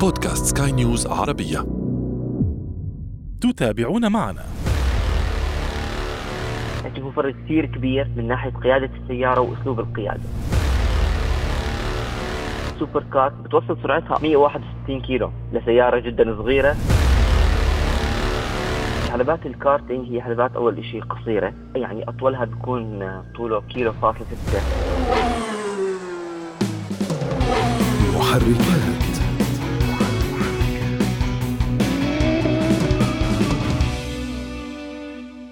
بودكاست سكاي نيوز عربية. تتابعون معنا. في فرق كثير كبير من ناحية قيادة السيارة وأسلوب القيادة. super kart بتوصل سرعتها 161 كيلو لسيارة جدا صغيرة. حلبات الكارتينج هي حلبات أول شيء قصيرة. يعني أطولها بيكون طوله كيلو فاصلة ستة. محركات.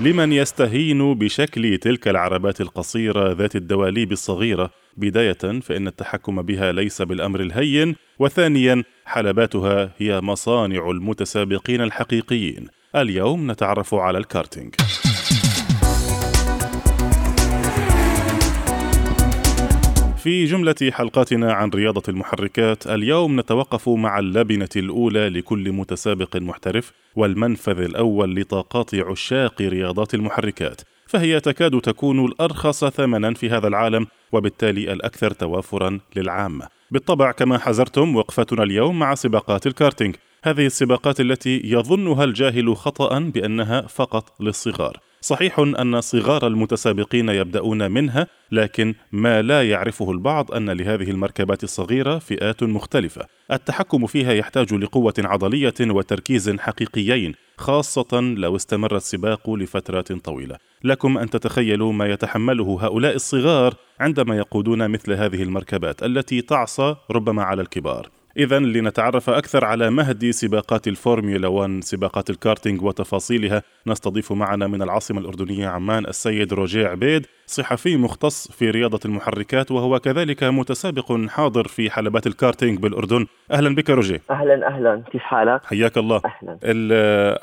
لمن يستهين بشكل تلك العربات القصيرة ذات الدواليب الصغيرة. بداية فإن التحكم بها ليس بالأمر الهين. وثانيا حلباتها هي مصانع المتسابقين الحقيقيين. اليوم نتعرف على الكارتينج. في جملة حلقاتنا عن رياضة المحركات اليوم نتوقف مع اللبنة الأولى لكل متسابق محترف والمنفذ الأول لطاقات عشاق رياضات المحركات فهي تكاد تكون الأرخص ثمنا في هذا العالم وبالتالي الأكثر توافرا للعامة بالطبع كما حذرتم وقفتنا اليوم مع سباقات الكارتينج هذه السباقات التي يظنها الجاهل خطأ بأنها فقط للصغار. صحيح أن صغار المتسابقين يبدأون منها لكن ما لا يعرفه البعض أن لهذه المركبات الصغيرة فئات مختلفة. التحكم فيها يحتاج لقوة عضلية وتركيز حقيقيين خاصة لو استمر السباق لفترات طويلة. لكم أن تتخيلوا ما يتحمله هؤلاء الصغار عندما يقودون مثل هذه المركبات التي تعصى ربما على الكبار. إذا لنتعرف أكثر على مهد سباقات الفورميولا 1 سباقات الكارتينج وتفاصيلها. نستضيف معنا من العاصمة الأردنية عمان السيد روجيه عبيد. صحفي مختص في رياضة المحركات وهو كذلك متسابق حاضر في حلبات الكارتينج بالأردن. أهلا بك روجيه. أهلا أهلا. كيف حالك؟ حياك الله. أهلا.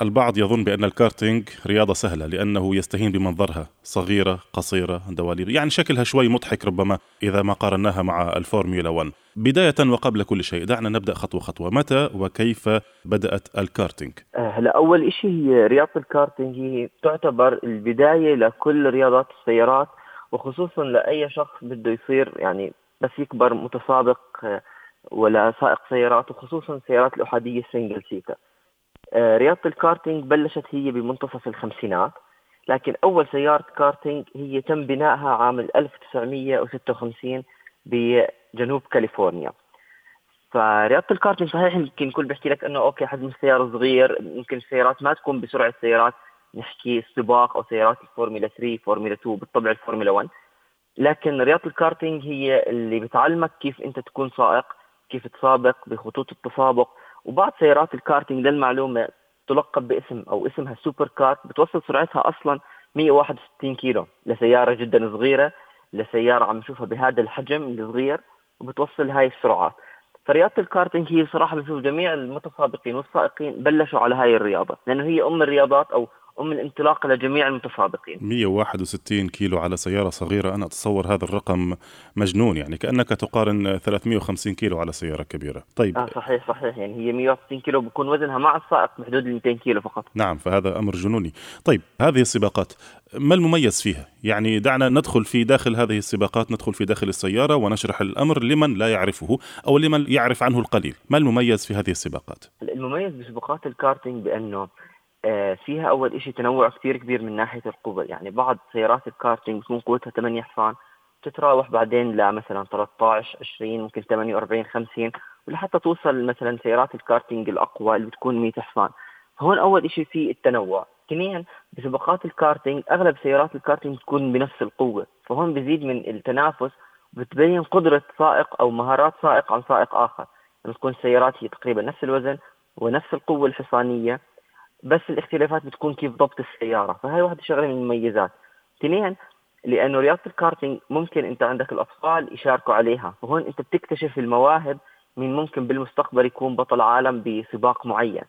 البعض يظن بأن الكارتينج رياضة سهلة لأنه يستهين بمنظرها صغيرة قصيرة دواليب يعني شكلها شوي مضحك ربما إذا ما قارناها مع الفورميولا 1 بداية وقبل كل شيء دعنا نبدأ خطوة خطوة. متى وكيف بدأت الكارتينج؟ هلا أول شيء هي رياضة الكارتينج هي تعتبر البداية لكل رياضات السيارات وخصوصا لأي شخص بده يصير يعني بس يكبر متسابق آه، ولا سائق سيارات وخصوصا السيارات الأحادية ال single seater. آه، رياضة الكارتينج بلشت هي بمنتصف الخمسينات لكن أول سيارة كارتينج هي تم بنائها عام 1956 بجنوب كاليفورنيا. فرياضة الكارتينج صحيح يمكن الكل بيحكي لك إنه okay حجم السيارة صغير ممكن السيارات ما تكون بسرعة سيارات نحكي السباق أو سيارات الفورمولا 3 فورمولا 2 بالطبع الفورمولا 1 لكن رياضة الكارتينج هي اللي بتعلمك كيف أنت تكون سائق كيف تسابق بخطوط التسابق. وبعض سيارات الكارتينج للمعلومة تلقب باسم أو اسمها super kart بتوصل سرعتها أصلا 161 كيلو. لسيارة جدا صغيرة لسيارة عم نشوفها بهذا الحجم الصغير وبتوصل هاي السرعات. فرياضة الكارتينج هي صراحة بشوف جميع المتسابقين والسائقين بلشوا على هاي الرياضة لأنه هي أم الرياضات أو ام الانطلاق لجميع المتسابقين. 161 كيلو على سيارة صغيرة. أنا أتصور هذا الرقم مجنون يعني كأنك تقارن 350 كيلو على سيارة كبيرة. طيب. آه صحيح صحيح. يعني هي 160 كيلو بكون وزنها مع السائق بحدود ال 200 كيلو فقط. نعم فهذا أمر جنوني. طيب هذه السباقات ما المميز فيها؟ يعني دعنا ندخل في داخل هذه السباقات ندخل في داخل السيارة ونشرح الأمر لمن لا يعرفه أو لمن يعرف عنه القليل. ما المميز في هذه السباقات؟ المميز بسباقات الكارتينج بأنه آه، فيها أول شيء تنوع كثير كبير من ناحية القوه يعني بعض سيارات الكارتينج بتكون قوتها 8 حصان تتراوح بعدين لمثلا 13 20 ممكن 48 50 ولحتى توصل مثلا سيارات الكارتينج الأقوى اللي بتكون 100 حصان. هون أول شيء في التنوع. اثنين بسباقات الكارتينج أغلب سيارات الكارتينج تكون بنفس القوة. فهون بزيد من التنافس بتبين قدرة سائق أو مهارات سائق عن سائق آخر. لما تكون السيارات هي تقريبا نفس الوزن ونفس القوة الحصانية بس الاختلافات بتكون كيف ضبط السيارة. فهي واحدة شغلة من المميزات. اثنين لأنه رياضة الكارتينج ممكن أنت عندك الأطفال يشاركوا عليها فهون أنت بتكتشف المواهب مين ممكن بالمستقبل يكون بطل عالم بسباق معين.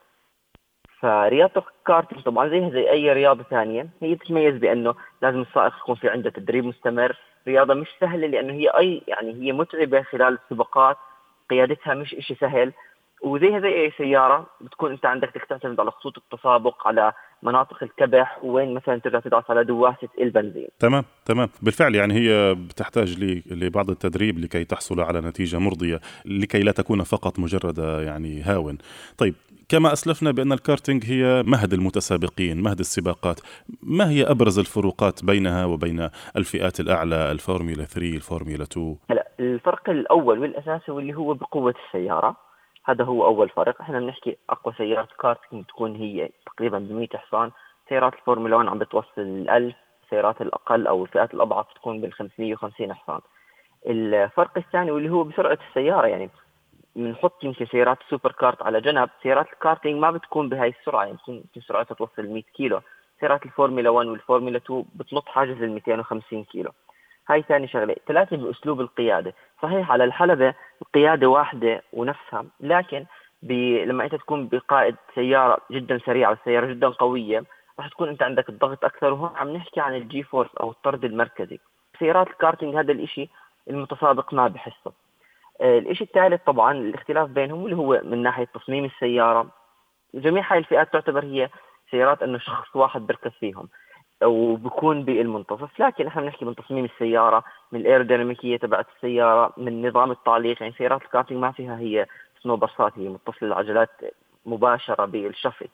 فرياضة الكارتينج طبعا زيها زي أي رياضة ثانية هي تتميز بأنه لازم السائق يكون في عنده تدريب مستمر. رياضة مش سهلة لأنه هي أي يعني هي متعبة خلال السباقات قيادتها مش إشي سهل. وزيها زي أي سيارة بتكون أنت عندك تعتمد على خطوط التسابق على مناطق الكبح وين مثلا تقدر تدعس على دواسة البنزين. تمام تمام بالفعل يعني هي بتحتاج لبعض التدريب لكي تحصل على نتيجة مرضية لكي لا تكون فقط مجرد يعني هاوٍ. طيب كما أسلفنا بأن الكارتينج هي مهد المتسابقين، مهد السباقات، ما هي أبرز الفروقات بينها وبين الفئات الأعلى الفورمولا 3 الفورمولا 2؟ هلا الفرق الأول والاساسي واللي هو بقوة السيارة هذا هو أول فرق إحنا بنحكي أقوى سيارات كارتينج تكون هي تقريبا ب 100 حصان. سيارات الفورمولا 1 عم بتوصل ال 1000 السيارات الأقل أو الفئات الأضعف تكون بال 550 حصان. الفرق الثاني واللي هو بسرعة السيارة يعني بنحط يمكن سيارات ال super kart على جنب. سيارات الكارتينج ما بتكون بهاي السرعة يعني يمكن سرعتها توصل 100 كيلو. سيارات الفورمولا 1 والفورمولا 2 بتنط حاجز ال 250 كيلو. هاي ثاني شغلة. ثلاثة بأسلوب القيادة. صحيح على الحلبة القياده واحدة ونفسها. لكن لما أنت تكون بقائد سيارة جدا سريعة والسياره جدا قوية راح تكون أنت عندك الضغط أكثر. وهون عم نحكي عن ال G-force أو الطرد المركزي. سيارات الكارتينج هذا الشيء المتسابق ما بحسه. آه، الشيء الثالث طبعا الاختلاف بينهم اللي هو من ناحية تصميم السيارة. جميع هاي الفئات تعتبر هي سيارات إنه شخص واحد بركز فيهم. وبكون بالمنتصف. لكن إحنا بنحكي من تصميم السيارة من الأيروديناميكية تبعت السيارة من نظام التعليق. يعني سيارات الكارتينج ما فيها هي سسبنشنات هي متصلة العجلات مباشرة بالشاصي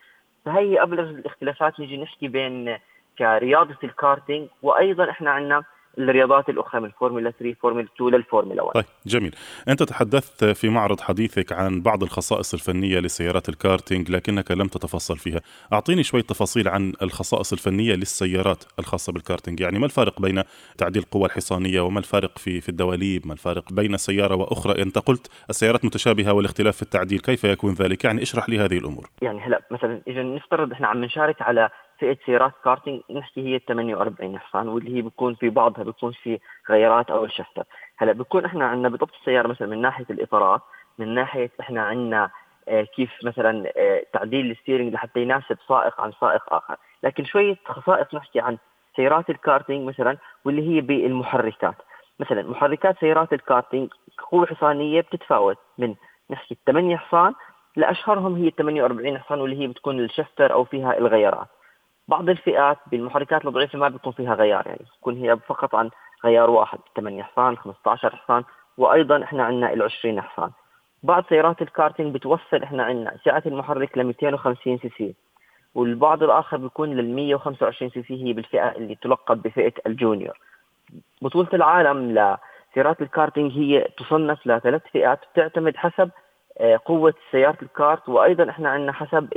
فهي ابرز الاختلافات نجي نحكي بين كرياضة الكارتينج وأيضا إحنا عندنا الرياضات الأخرى من فورمولا 3 فورمولا 2 للفورمولا 1 طيب جميل. أنت تحدثت في معرض حديثك عن بعض الخصائص الفنية لسيارات الكارتينج لكنك لم تتفصل فيها. أعطيني شوية تفاصيل عن الخصائص الفنية للسيارات الخاصة بالكارتينج. يعني ما الفارق بين تعديل القوى الحصانية وما الفارق في في الدواليب؟ ما الفارق بين سيارة وأخرى؟ أنت قلت السيارات متشابهة والاختلاف في التعديل كيف يكون ذلك؟ يعني اشرح لي هذه الأمور. يعني هلا مثلا اذا نفترض إحنا عم نشارك على فئه سيارات كارتينج نحكي هي 48 حصان واللي هي بيكون في بعضها بيكون في غيارات أو ال shifter هلأ بيكون إحنا عندنا بضبط السيارة مثلا من ناحية الإطارات من ناحية إحنا عندنا آه، كيف مثلا آه، تعديل ال steering لحتى يناسب سائق عن سائق آخر. لكن شوية خصائص نحكي عن سيارات الكارتينج مثلا واللي هي بالمحركات. مثلا محركات سيارات الكارتينج قوة حصانية بتتفاوت من نحكي 8 حصان لأشهرهم هي 48 حصان واللي هي بتكون ال shifter أو فيها الغيارات بعض الفئات بالمحركات الضعيفه ما بيكون فيها غيار يعني بتكون هي فقط عن غيار واحد 8 حصان 15 حصان وأيضا إحنا عندنا ال 20 حصان. بعض سيارات الكارتينج بتوصل إحنا عندنا سعة المحرك ل 250 سي سي والبعض الآخر بيكون لل 125 سي سي هي بالفئة اللي تلقب بفئة ال junior. بطولة العالم لسيارات الكارتينج هي تصنف لثلاث فئات تعتمد حسب آه، قوة سيارة الكارت وأيضا إحنا عندنا حسب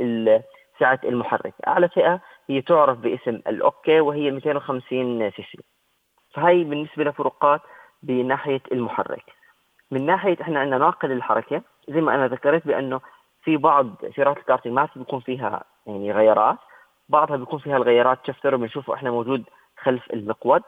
سعة المحرك. أعلى فئة هي تعرف باسم ال OK وهي 250 سي سي. فهي بالنسبة لفروقات بناحية المحرك. من ناحية إحنا عندنا ناقل الحركة زي ما أنا ذكرت بأنه في بعض سيارات الكارتينج ما بيكون فيها يعني غيارات بعضها بيكون فيها الغيارات shifter بنشوفه إحنا موجود خلف المقود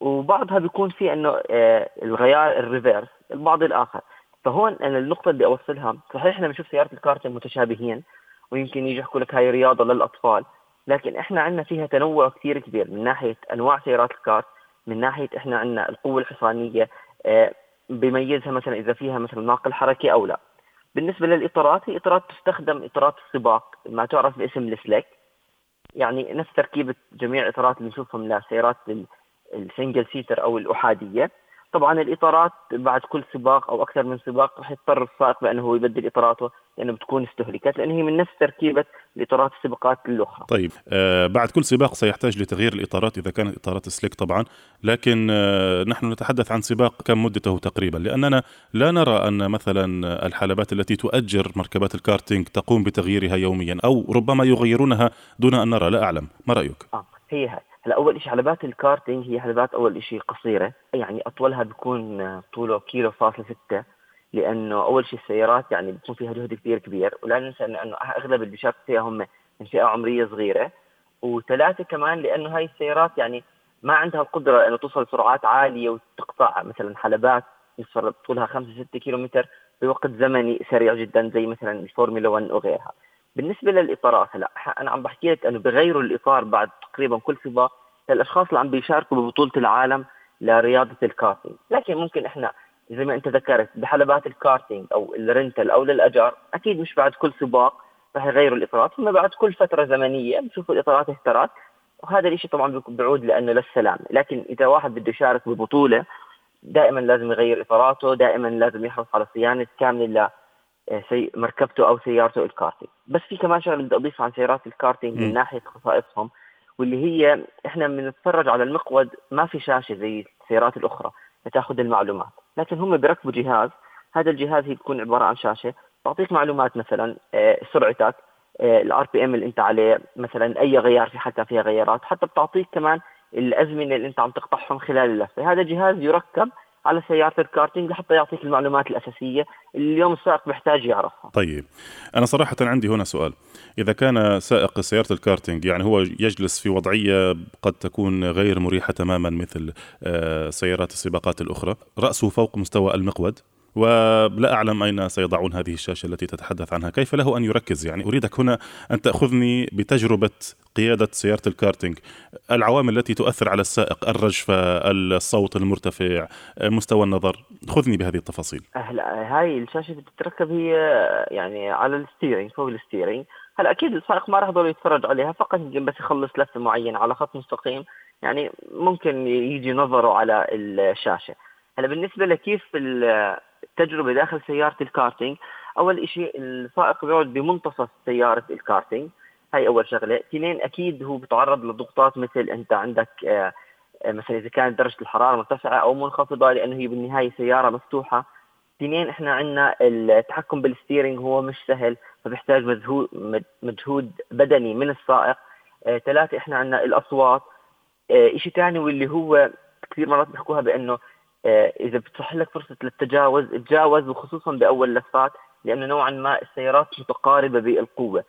وبعضها بيكون في إنه آه، الغيار ال reverse البعض الآخر. فهون أنا النقطة اللي أوصلها صحيح إحنا بنشوف سيارات الكارتينج متشابهين ويمكن يجي يحكوا لك هاي رياضة للأطفال لكن إحنا عندنا فيها تنوع كثير كبير من ناحية أنواع سيارات الكارت من ناحية إحنا عندنا القوة الحصانية آه، بيميزها مثلا إذا فيها مثلا ناقل حركي أو لا. بالنسبة للإطارات هي إطارات تستخدم إطارات السباق ما تعرف باسم ال slick يعني نفس تركيبة جميع الإطارات اللي نشوفهم لسيارات ال single seater أو الأحادية. طبعا الإطارات بعد كل سباق أو أكثر من سباق راح يضطر السائق بأنه هو يبدل اطاراته لأنه بتكون استهلكت لأن هي من نفس تركيبة الإطارات السباقات الأخرى. طيب آه بعد كل سباق سيحتاج لتغيير الإطارات إذا كانت إطارات slick طبعا، لكن آه نحن نتحدث عن سباق كم مدته تقريبا؟ لأننا لا نرى أن مثلا الحلبات التي تؤجر مركبات الكارتينج تقوم بتغييرها يوميا أو ربما يغيرونها دون أن نرى لا أعلم، ما رأيك؟ آه هي هاي هلا أول شيء حلبات الكارتينج هي حلبات أول شيء قصيرة. يعني أطولها بيكون طوله كيلو فاصلة ستة لأنه أول شيء السيارات يعني بيكون فيها جهد كثير كبير. ولا ننسى إنه أغلب اللي بيشارك فيها هم من فئة عمرية صغيرة. وثلاثة كمان لأنه هاي السيارات يعني ما عندها القدرة إنه توصل سرعات عالية وتقطع مثلا حلبات طولها 5 6 كيلو متر بوقت زمني سريع جدا زي مثلا الفورمولا 1 وغيرها. بالنسبة للإطارات هلأ أنا عم بحكي لك إنه بغيروا الإطار بعد تقريبا كل سباق للأشخاص اللي عم بيشاركوا ببطولة العالم لرياضة الكارتينج. لكن ممكن إحنا زي ما أنت ذكرت بحلبات الكارتينج أو ال rental أو للإيجار أكيد مش بعد كل سباق رح يغيروا الإطارات بس بعد كل فترة زمنية بشوفوا الإطارات اهترت وهذا الشيء طبعا بيعود لأنه للسلامة لكن إذا واحد بده يشارك ببطولة دائما لازم يغير إطاراته دائما لازم يحرص على صيانة كاملة لمركبته أو سيارته الكارتينج بس في كمان شغلة بدي اضيفها عن سيارات الكارتينج من ناحية خصائصهم واللي هي إحنا بنتفرج على المقود ما في شاشة زي السيارات الأخرى لتاخذ المعلومات. لكن هم بيركبوا جهاز هذا الجهاز هي بتكون عبارة عن شاشة تعطيك معلومات مثلا آه، سرعتك ال RPM اللي أنت عليه مثلا أي غيار في حتى فيها غيارات حتى بتعطيك كمان الأزمنة اللي أنت عم تقطعهم خلال اللفة. هذا جهاز يركب على سيارة الكارتينج لحتى يعطيك المعلومات الأساسية اللي اليوم السائق بيحتاج يعرفها. طيب أنا صراحة عندي هنا سؤال، إذا كان سائق سيارة الكارتينج يعني هو يجلس في وضعية قد تكون غير مريحة تماما مثل آه، سيارات السباقات الأخرى، رأسه فوق مستوى المقود ولا أعلم أين سيضعون هذه الشاشة التي تتحدث عنها. كيف له أن يركز؟ يعني أريدك هنا أن تأخذني بتجربة قيادة سيارة الكارتينج العوامل التي تؤثر على السائق الرجفة الصوت المرتفع مستوى النظر. خذني بهذه التفاصيل. هلا هاي الشاشة اللي بتتركب هي يعني على ال steering فوق ال steering. هلا أكيد السائق ما راح يضل يتفرج عليها فقط يمكن بس يخلص لفة معينة على خط مستقيم. يعني ممكن يجي نظره على الشاشة. هلا بالنسبة لكيف التجربه داخل سيارة الكارتينج. أول شيء السائق بيقعد بمنتصف سيارة الكارتينج. هاي أول شغلة. اثنين أكيد هو بيتعرض لضغوطات مثل أنت عندك آه، آه، مثلا إذا كانت درجة الحرارة مرتفعة أو منخفضة لأنه هي بالنهاية سيارة مفتوحة. اثنين إحنا عندنا التحكم بال steering هو مش سهل فبيحتاج مجهود مجهود بدني من السائق. آه، ثلاثة إحنا عندنا الأصوات. شيء ثاني واللي هو كثير مرات بيحكوها بأنه آه، إذا بتصح لك فرصة للتجاوز تجاوز وخصوصا بأول لفات لأنه نوعا ما السيارات متقاربة بالقوة.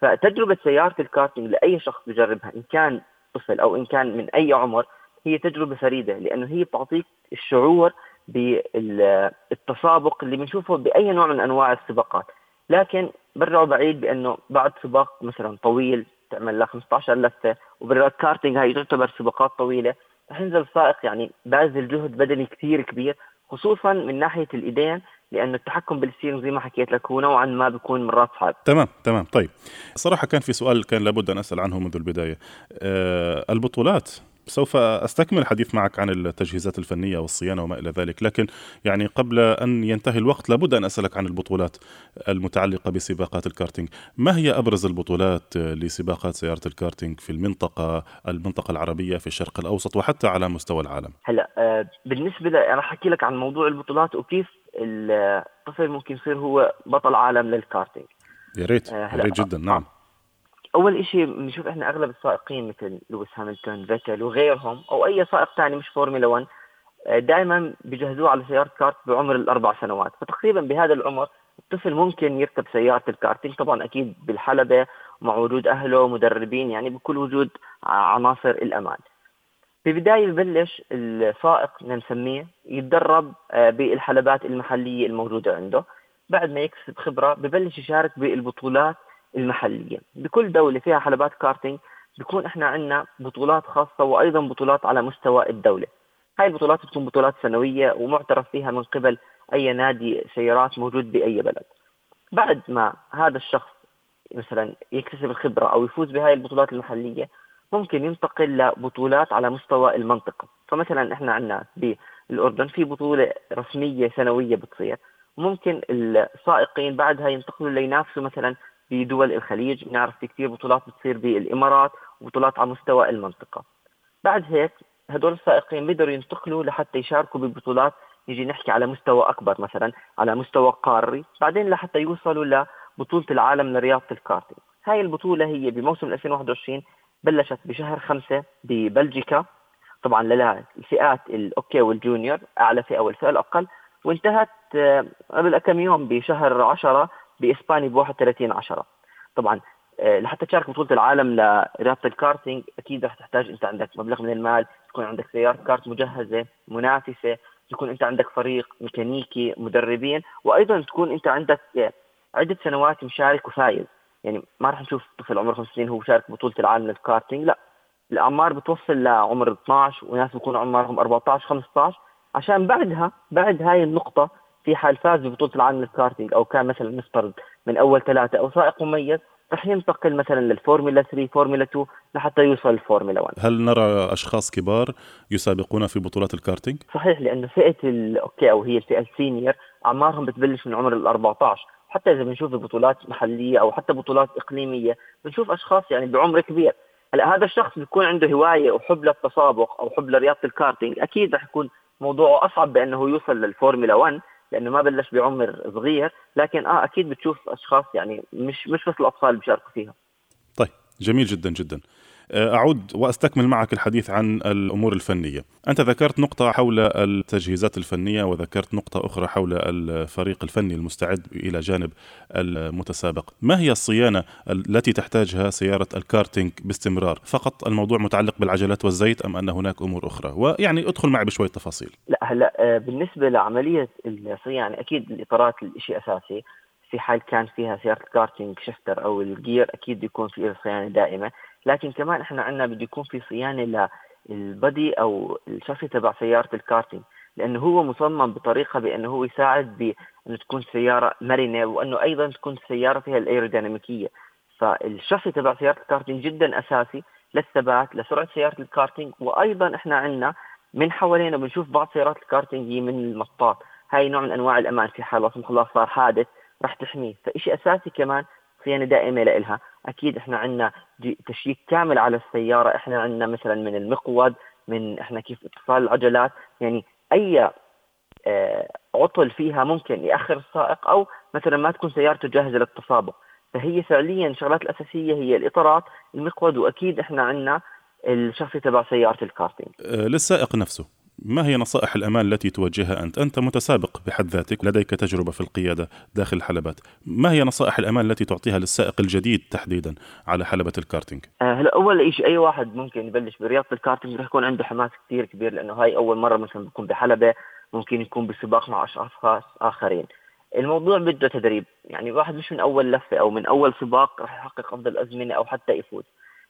فتجربة سيارة الكارتينج لأي شخص بجربها إن كان طفل أو إن كان من أي عمر هي تجربة فريدة لأنه هي بتعطيك الشعور بالتسابق اللي بنشوفه بأي نوع من أنواع السباقات. لكن برجع بعيد بأنه بعد سباق مثلا طويل تعمل لك 15 لفه وبالكارتينج هاي تعتبر سباقات طويلة رح ينزل السائق يعني باذل جهد بدني كثير كبير خصوصا من ناحية الإيدين لأنه التحكم بال steering زي ما حكيت لك هو نوعا ما بيكون مرات صعب. تمام تمام. طيب صراحة كان في سؤال كان لابد أن أسأل عنه منذ البداية. أه البطولات سوف أستكمل الحديث معك عن التجهيزات الفنية والصيانة وما إلى ذلك، لكن يعني قبل أن ينتهي الوقت لابد أن أسألك عن البطولات المتعلقة بسباقات الكارتينج، ما هي أبرز البطولات لسباقات سيارة الكارتينج في المنطقة المنطقة العربية في الشرق الأوسط وحتى على مستوى العالم؟ هلا آه، بالنسبة لي أنا أحكي لك عن موضوع البطولات وكيف الطفل ممكن يصير هو بطل عالم للكارتينج. يا ريت آه، يا ريت جدا نعم. أول شيء بنشوف إحنا أغلب السائقين مثل لويس هاملتون فيتل وغيرهم أو أي سائق ثاني مش فورمولا 1 آه، دائما بيجهزوه على سيارة كارت بعمر الأربع سنوات. فتقريبا بهذا العمر الطفل ممكن يركب سيارة الكارتينج طبعا أكيد بالحلبة مع وجود أهله مدربين يعني بكل وجود عناصر الأمان. في البدايه ببلش السائق نسميه يتدرب آه، بالحلبات المحلية الموجودة عنده. بعد ما يكسب خبرة ببلش يشارك بالبطولات المحلية. بكل دولة فيها حلبات كارتينج بيكون إحنا عندنا بطولات خاصة وأيضا بطولات على مستوى الدولة. هاي البطولات بتكون بطولات سنوية ومعترف فيها من قبل أي نادي سيارات موجود بأي بلد. بعد ما هذا الشخص مثلا يكتسب الخبرة أو يفوز بهاي البطولات المحلية ممكن ينتقل لبطولات على مستوى المنطقة. فمثلا إحنا عندنا بالأردن في بطولة رسمية سنوية بتصير. ممكن السائقين بعدها ينتقلوا لينافسوا مثلا في دول الخليج بنعرف في كثير بطولات بتصير بالإمارات وبطولات على مستوى المنطقة. بعد هيك هدول السائقين بيقدروا ينتقلوا لحتى يشاركوا ببطولات نيجي نحكي على مستوى أكبر مثلا على مستوى قاري بعدين لحتى يوصلوا لبطولة العالم لرياضة الكارتينج هاي البطولة هي بموسم 2021 بلشت بشهر خمسة ببلجيكا. طبعا للفئات ال OK وال junior أعلى فئة والفئة الأقل. وانتهت آه، قبل كم يوم بشهر 10 باسبانيا ب 31 10 طبعا آه، لحتى تشارك بطولة العالم لرياضة الكارتينج أكيد رح تحتاج أنت عندك مبلغ من المال تكون عندك سيارة كارت مجهزة منافسة تكون أنت عندك فريق ميكانيكي مدربين وأيضا تكون أنت عندك آه، عدة سنوات مشارك وفايز. يعني ما راح نشوف طفل عمره خمس سنين هو شارك بطوله العالم للكارتينج لا. الأعمار بتوصل لعمر 12 وناس بيكون عمرهم 14 15 عشان بعدها بعد هاي النقطة في حال فاز ببطولة العالم للكارتينج أو كان مثلا نفترض من أول ثلاثة أو سائق مميز رح ينتقل مثلا للفورمولا 3 فورمولا 2 لحتى يوصل الفورمولا 1 هل نرى أشخاص كبار يسابقون في بطولات الكارتينج؟ صحيح لأنه فئة OK أو هي الفئة ال senior أعمارهم بتبلش من عمر ال 14 حتى إذا بنشوف بطولات محلية أو حتى بطولات إقليمية بنشوف أشخاص يعني بعمر كبير. هلأ هذا الشخص بيكون عنده هواية وحب للتسابق أو حب لرياضة الكارتينج أكيد رح يكون موضوعه أصعب بأنه يوصل للفورمولا 1 لأنه ما بلش بعمر صغير لكن آه أكيد بتشوف أشخاص يعني مش مش بس الأطفال بيشاركوا فيها. طيب جميل جدا جدا. أعود وأستكمل معك الحديث عن الأمور الفنية. أنت ذكرت نقطة حول التجهيزات الفنية وذكرت نقطة أخرى حول الفريق الفني المستعد إلى جانب المتسابق. ما هي الصيانة التي تحتاجها سيارة الكارتينج باستمرار؟ فقط الموضوع متعلق بالعجلات والزيت أم أن هناك أمور أخرى؟ ويعني أدخل معي بشوية تفاصيل. لا هلا آه، بالنسبة لعملية الصيانة أكيد الإطارات الشيء أساسي. في حال كان فيها سيارة الكارتينج shifter أو ال gear أكيد بيكون في صيانة دائمة. لكن كمان إحنا عندنا بده يكون في صيانة لل body أو الشاصي تبع سيارة الكارتينج لأنه هو مصمم بطريقة بأنه هو يساعد بأنه تكون سيارة مرنة وأنه أيضا تكون السياره فيها الأيروديناميكية. فالشاصي تبع سيارة الكارتينج جدا أساسي للثبات لسرعة سيارة الكارتينج وأيضا إحنا عندنا من حوالينا بنشوف بعض سيارات الكارتينج هي من المطاط. هاي نوع من أنواع الأمان في حال لا سمح الله صار حادث راح تحميه. فشيء أساسي كمان صيانه دائمة لإلها. أكيد إحنا عندنا تشييك كامل على السيارة. إحنا عندنا مثلا من المقود من إحنا كيف اتصال العجلات. يعني أي آه، عطل فيها ممكن يأخر السائق أو مثلا ما تكون سيارته جاهزة للتسابق. فهي فعليا الشغلات الأساسية هي الإطارات المقود وأكيد إحنا عندنا الشاصي تبع سيارة الكارتينج. آه، للسائق نفسه. ما هي نصائح الأمان التي توجهها أنت؟ أنت متسابق بحد ذاتك لديك تجربة في القيادة داخل الحلبات. ما هي نصائح الأمان التي تعطيها للسائق الجديد تحديدا على حلبة الكارتينج؟ آه، هلا أول شيء أي واحد ممكن يبلش برياضة الكارتينج رح يكون عنده حماس كثير كبير لأنه هاي أول مرة مثلا بيكون بحلبة ممكن يكون بسباق مع أشخاص آخرين. الموضوع بده تدريب. يعني واحد مش من أول لفة أو من أول سباق رح يحقق أفضل أزمنة أو حتى يفوز.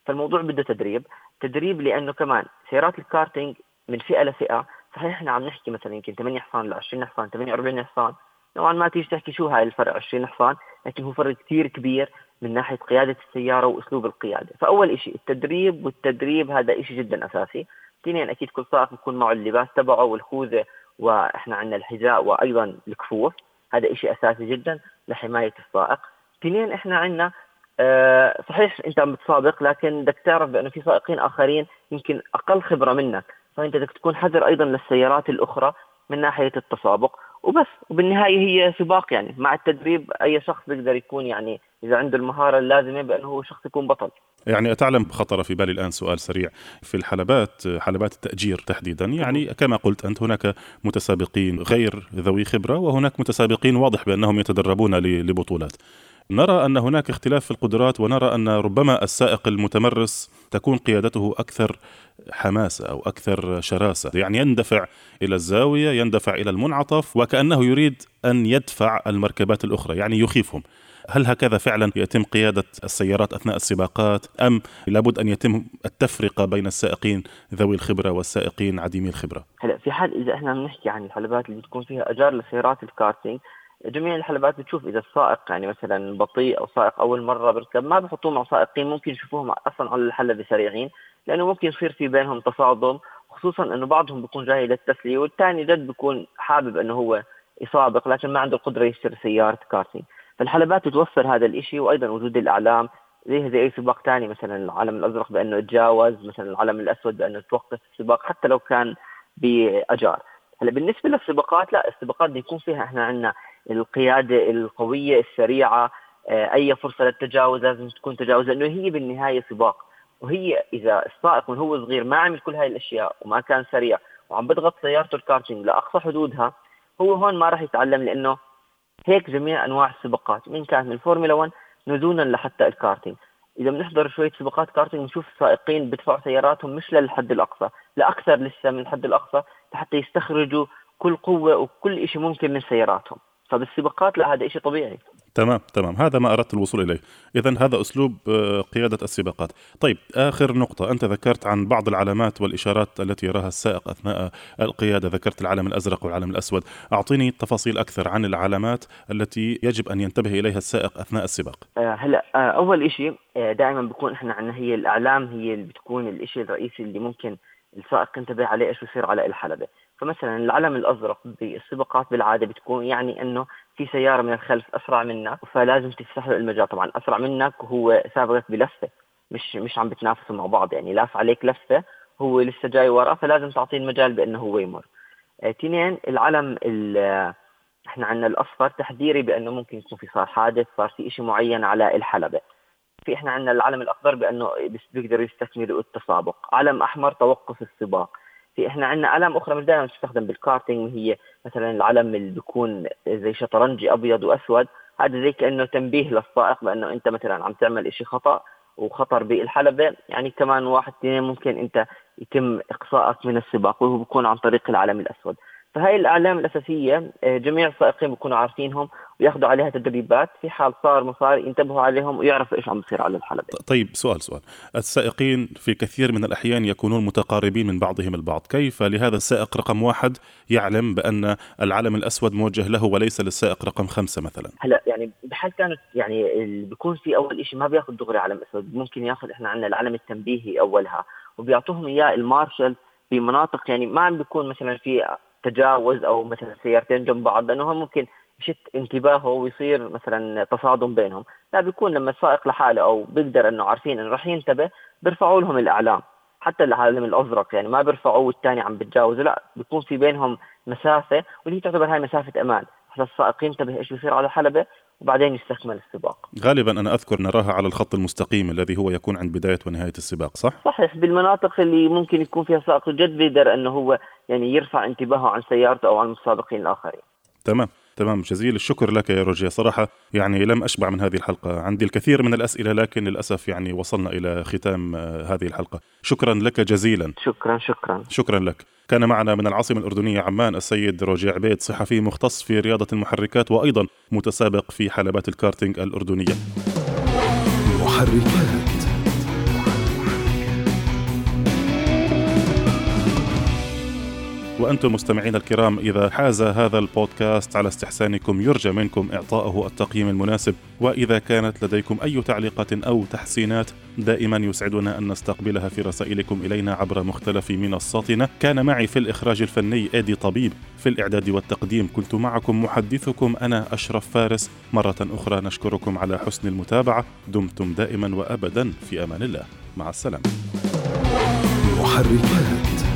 فالموضوع بده تدريب. تدريب لأنه كمان سيارات الكارتينج من فئة لفئة صحيح إحنا عم نحكي مثلا يمكن 8 حصان ل 20 حصان 48 حصان. نوعا ما تيجي تحكي شو هاي الفرق 20 حصان؟ لكن هو فرق كثير كبير من ناحية قيادة السيارة وأسلوب القيادة. فأول شيء التدريب والتدريب هذا شيء جدا أساسي. اثنين أكيد كل سائق بيكون معه اللباس تبعه والخوذة وإحنا عندنا الحذاء وأيضا الكفوف. هذا شيء أساسي جدا لحماية السائق. اثنين إحنا عندنا أه صحيح أنت عم بتسابق لكن بدك تعرف بأنه في سائقين آخرين يمكن أقل خبرة منك. فأنت بدك تكون حذر أيضا للسيارات الأخرى من ناحية التسابق. وبس وبالنهاية هي سباق يعني مع التدريب أي شخص بيقدر يكون يعني إذا عنده المهارة اللازمة بأنه هو شخص يكون بطل. يعني أتعلم خطر في بالي الآن سؤال سريع. في الحلبات حلبات التأجير تحديدا يعني كما قلت أنت هناك متسابقين غير ذوي خبرة وهناك متسابقين واضح بأنهم يتدربون لبطولات. نرى أن هناك اختلاف في القدرات ونرى أن ربما السائق المتمرس تكون قيادته أكثر حماسة أو أكثر شراسة. يعني يندفع إلى الزاوية يندفع إلى المنعطف وكأنه يريد أن يدفع المركبات الأخرى يعني يخيفهم. هل هكذا فعلا يتم قيادة السيارات أثناء السباقات؟ أم لابد أن يتم التفرقة بين السائقين ذوي الخبرة والسائقين عديمي الخبرة؟ هلا في حال إذا إحنا بنحكي عن الحلبات اللي بتكون فيها أجار لسيارات الكارتينج جميع الحلبات بتشوف إذا السائق يعني مثلا بطيء أو سائق أول مرة بركب ما بحطوه مع سائقين ممكن يشوفوهم أصلا على الحلبة سريعين لأنه ممكن يصير في بينهم تصادم خصوصا إنه بعضهم بيكون جاي للتسلية والثاني جد بيكون حابب إنه هو يسابق لكن ما عنده القدرة يشتري سيارة كارتينج فالحلبات بتوفر هذا الشيء وأيضا وجود الإعلام زي زي أي سباق ثاني مثلا العلم الأزرق بأنه يتجاوز مثلا العلم الأسود بأنه توقف السباق حتى لو كان بأجار. هلأ بالنسبة للسباقات لا السباقات بيكون فيها إحنا عندنا القيادة القوية السريعة آه، أي فرصة للتجاوز لازم تكون تجاوز لأنه هي بالنهاية سباق. وهي إذا السائق من هو صغير ما عمل كل هاي الأشياء وما كان سريع وعم بضغط سيارته الكارتينج لأقصى حدودها هو هون ما راح يتعلم لأنه هيك جميع أنواع السباقات من كانت من الفورمولا 1 نزولا لحتى الكارتينج. إذا بنحضر شوية سباقات كارتينج بنشوف السائقين بدفعوا سياراتهم مش للحد الأقصى لاكثر لسه من الحد الأقصى لحتى يستخرجوا كل قوة وكل شيء ممكن من سياراتهم. فبالسباقات لا هذا شيء طبيعي. تمام تمام. هذا ما أردت الوصول إليه. اذا هذا أسلوب آه، قيادة السباقات. طيب آخر نقطة. أنت ذكرت عن بعض العلامات والإشارات التي يراها السائق أثناء القيادة. ذكرت العلم الأزرق والعلم الأسود. أعطيني تفاصيل أكثر عن العلامات التي يجب أن ينتبه إليها السائق أثناء السباق. آه، هلا آه، أول شيء دائما بكون إحنا عندنا هي الإعلام هي اللي بتكون الشيء الرئيسي اللي ممكن السائق ينتبه عليه إيش بصير على الحلبة. فمثلا العلم الأزرق بالسباقات بالعادة بتكون يعني إنه في سيارة من الخلف أسرع منك فلازم تفتح له المجال. طبعا أسرع منك وهو سابقك بلفة مش مش عم بتنافسوا مع بعض. يعني لاف عليك لفة هو لسه جاي وراه فلازم تعطيه المجال بإنه هو يمر. اثنين العلم إحنا عندنا الأصفر تحذيري بإنه ممكن يكون في صار حادث صار في شيء معين على الحلبة. في إحنا عندنا العلم الأخضر بإنه بيقدروا يستكملوا التسابق. علم أحمر توقف السباق. في إحنا عندنا علم أخرى مش دائما تستخدم بالكارتينج وهي مثلا العلم اللي بيكون زي شطرنجي أبيض وأسود. هذا زي كأنه تنبيه للسائق بأنه أنت مثلا عم تعمل شيء خطأ وخطر بالحلبة. يعني كمان واحد اثنين ممكن أنت يتم إقصائك من السباق وهو بيكون عن طريق العلم الأسود. فهي الأعلام الأساسية آه، جميع السائقين بيكونوا عارفينهم وياخذوا عليها تدريبات. في حال صار مصار ينتبهوا عليهم ويعرفوا إيش عم بيصير على الحلبة. طيب سؤال سؤال. السائقين في كثير من الأحيان يكونون متقاربين من بعضهم البعض. كيف لهذا السائق رقم واحد يعلم بأن العلم الأسود موجه له وليس للسائق رقم خمسة مثلا؟ هلا يعني بحال كانت يعني بيكون في أول شيء ما بياخذ دغري علم اسود ممكن ياخذ إحنا عندنا العلم التنبيهي أولها. وبيعطوهم إياه المارشال في مناطق يعني ما عم بيكون مثلا في تجاوز أو مثلا سيارتين جنب بعض لأنه ممكن يشت انتباهه ويصير مثلا تصادم بينهم. لا بيكون لما السائق لحاله أو بيقدر إنه عارفين إنه راح ينتبه بيرفعوا لهم الإعلام. حتى العالم الأزرق يعني ما بيرفعوه والثاني عم بتجاوزه. لا بيكون في بينهم مسافة واللي تعتبر هاي مسافة أمان. حتى السائق ينتبه إيش بيصير على الحلبه وبعدين يستكمل السباق. غالبا أنا أذكر نراها على الخط المستقيم الذي هو يكون عند بداية ونهاية السباق صح؟ صحيح بالمناطق اللي ممكن يكون فيها سائق جد بيقدر أنه هو يعني يرفع انتباهه عن سيارته أو عن المتسابقين الآخرين. تمام. تمام جزيل الشكر لك يا روجيا. صراحة يعني لم أشبع من هذه الحلقة. عندي الكثير من الأسئلة لكن للأسف يعني وصلنا إلى ختام آه، هذه الحلقة. شكرا لك جزيلا. شكرا شكرا. شكرا لك. كان معنا من العاصمة الأردنية عمان السيد روجي عبيد صحفي مختص في رياضة المحركات وأيضا متسابق في حلبات الكارتينج الأردنية. محركات وأنتم مستمعين الكرام إذا حاز هذا البودكاست على استحسانكم يرجى منكم إعطائه التقييم المناسب. وإذا كانت لديكم أي تعليقات أو تحسينات دائما يسعدنا أن نستقبلها في رسائلكم إلينا عبر مختلف منصاتنا. كان معي في الإخراج الفني إيدي طبيب. في الإعداد والتقديم كنت معكم محدثكم أنا أشرف فارس. مرة أخرى نشكركم على حسن المتابعة. دمتم دائما وأبدا. في أمان الله. مع السلامة. محركات.